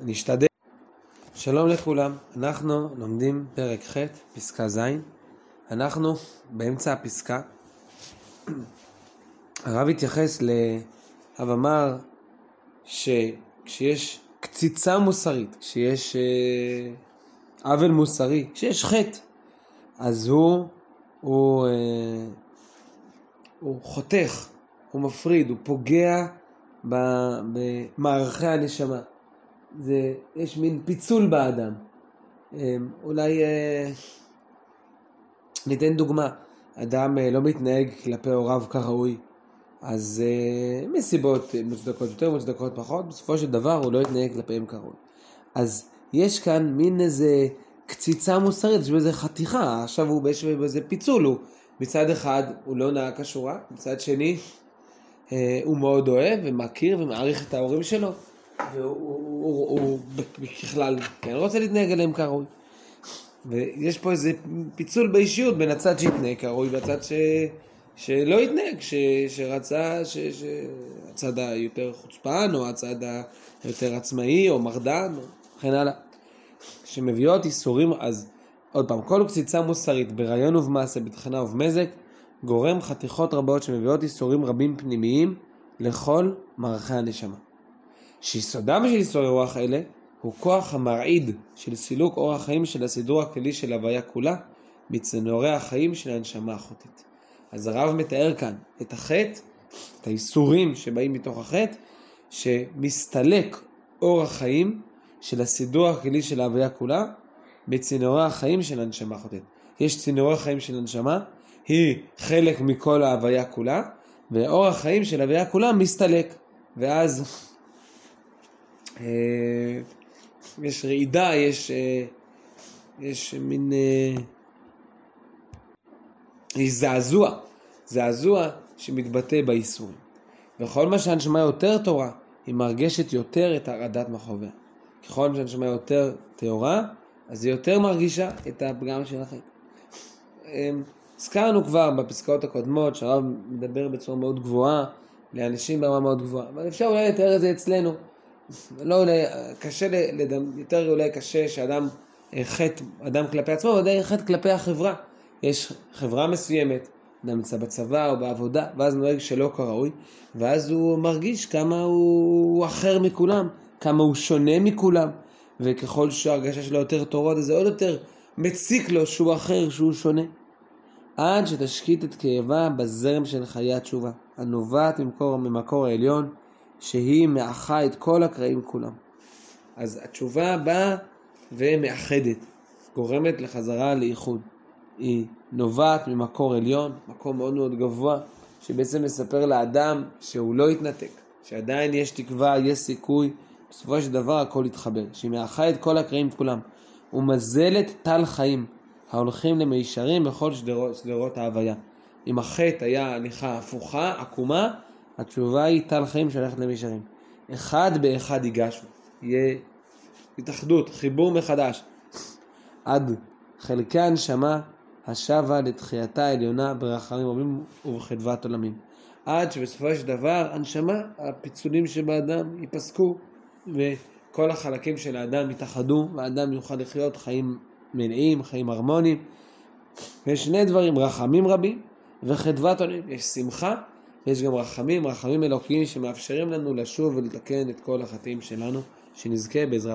נשתדל. שלום לכולם, אנחנו לומדים פרק ח', פסקה ז', אנחנו באמצע הפסקה. הרב התייחס להב אמר שכשיש קציצה מוסרית, כשיש אה, עוול מוסרי, כשיש חטא, אז הוא, הוא, אה, הוא חותך, הוא מפריד, הוא פוגע במערכי הנשמה. זה, יש מין פיצול באדם. אמ, אולי אה, ניתן דוגמה, אדם אה, לא מתנהג כלפי הוריו כראוי, אז אה, מסיבות מוצדקות יותר, מוצדקות פחות, בסופו של דבר הוא לא יתנהג כלפיהם כראוי. אז יש כאן מין איזה קציצה מוסרית, יש בזה חתיכה, עכשיו הוא יש בזה פיצול, הוא מצד אחד הוא לא נהג כשורה, מצד שני הוא מאוד אוהב ומכיר ומעריך את ההורים שלו. והוא בכלל כן רוצה להתנהג אליהם כראוי. ויש פה איזה פיצול באישיות בין הצד שהתנהג כראוי והצד ש... שלא התנהג, ש... שרצה, ש... ש... הצד היותר חוצפן או הצד היותר עצמאי או מרדן וכן הלאה. שמביאות איסורים, אז עוד פעם, כל קציצה מוסרית ברעיון ובמעשה, בתחנה ובמזק, גורם חתיכות רבות שמביאות איסורים רבים פנימיים לכל מערכי הנשמה. שיסודם של איסורי רוח אלה הוא כוח המרעיד של סילוק אורח החיים של הסידור הכללי של הוויה כולה מצנורי החיים של הנשמה החוטאת. אז הרב מתאר כאן את החטא, את האיסורים שבאים מתוך החטא, שמסתלק אור החיים של הסידור הכללי של ההוויה כולה בצינורי החיים של הנשמה החוטאת. יש צינורי חיים של הנשמה, היא חלק מכל ההוויה כולה, ואור החיים של ההוויה כולה מסתלק. ואז יש רעידה, יש, אה, יש מין... אה, יש זעזוע, זעזוע שמתבטא באיסורים. וכל מה שהנשמה יותר טהורה, היא מרגשת יותר את הרעדת מחוביה. ככל שהנשמה יותר טהורה, אז היא יותר מרגישה את הפגם של החטא. הזכרנו כבר בפסקאות הקודמות שהרב מדבר בצורה מאוד גבוהה לאנשים ברמה מאוד גבוהה, אבל אפשר אולי לתאר את זה אצלנו. לא אולי, קשה, לדמ... יותר אולי קשה שאדם אה, חטא, אדם כלפי עצמו, אבל עדיין חטא כלפי החברה. יש חברה מסוימת, אדם נמצא בצבא או בעבודה, ואז נוהג שלא כראוי, ואז הוא מרגיש כמה הוא אחר מכולם, כמה הוא שונה מכולם, וככל שההרגשה שלו יותר אז זה עוד יותר מציק לו שהוא אחר, שהוא שונה. עד שתשקיט את כאבה בזרם של חיי התשובה, הנובעת ממקור, ממקור העליון, שהיא מאחה את כל הקרעים כולם. אז התשובה באה ומאחדת, גורמת לחזרה לאיחוד. היא נובעת ממקור עליון, מקום מאוד מאוד גבוה, שבעצם מספר לאדם שהוא לא יתנתק, שעדיין יש תקווה, יש סיכוי, בסופו של דבר הכל יתחבר, שהיא מאחה את כל הקרעים כולם, ומזלת טל חיים, ההולכים למישרים בכל שדרות, שדרות ההוויה. אם החטא היה הליכה הפוכה, עקומה, התשובה היא טל חיים שהולכת למישרים. אחד באחד ייגשו. יהיה התאחדות, חיבור מחדש. עד חלקי הנשמה השבה לתחייתה העליונה ברחמים רבים ובחדוות עולמים. עד שבסופו של דבר הנשמה, הפיצולים שבאדם ייפסקו וכל החלקים של האדם יתאחדו והאדם יוכל לחיות חיים מלאים, חיים הרמוניים. יש שני דברים, רחמים רבים וחדוות עולמים. יש שמחה יש גם רחמים, רחמים אלוקיים שמאפשרים לנו לשוב ולתקן את כל החטאים שלנו, שנזכה בעזרת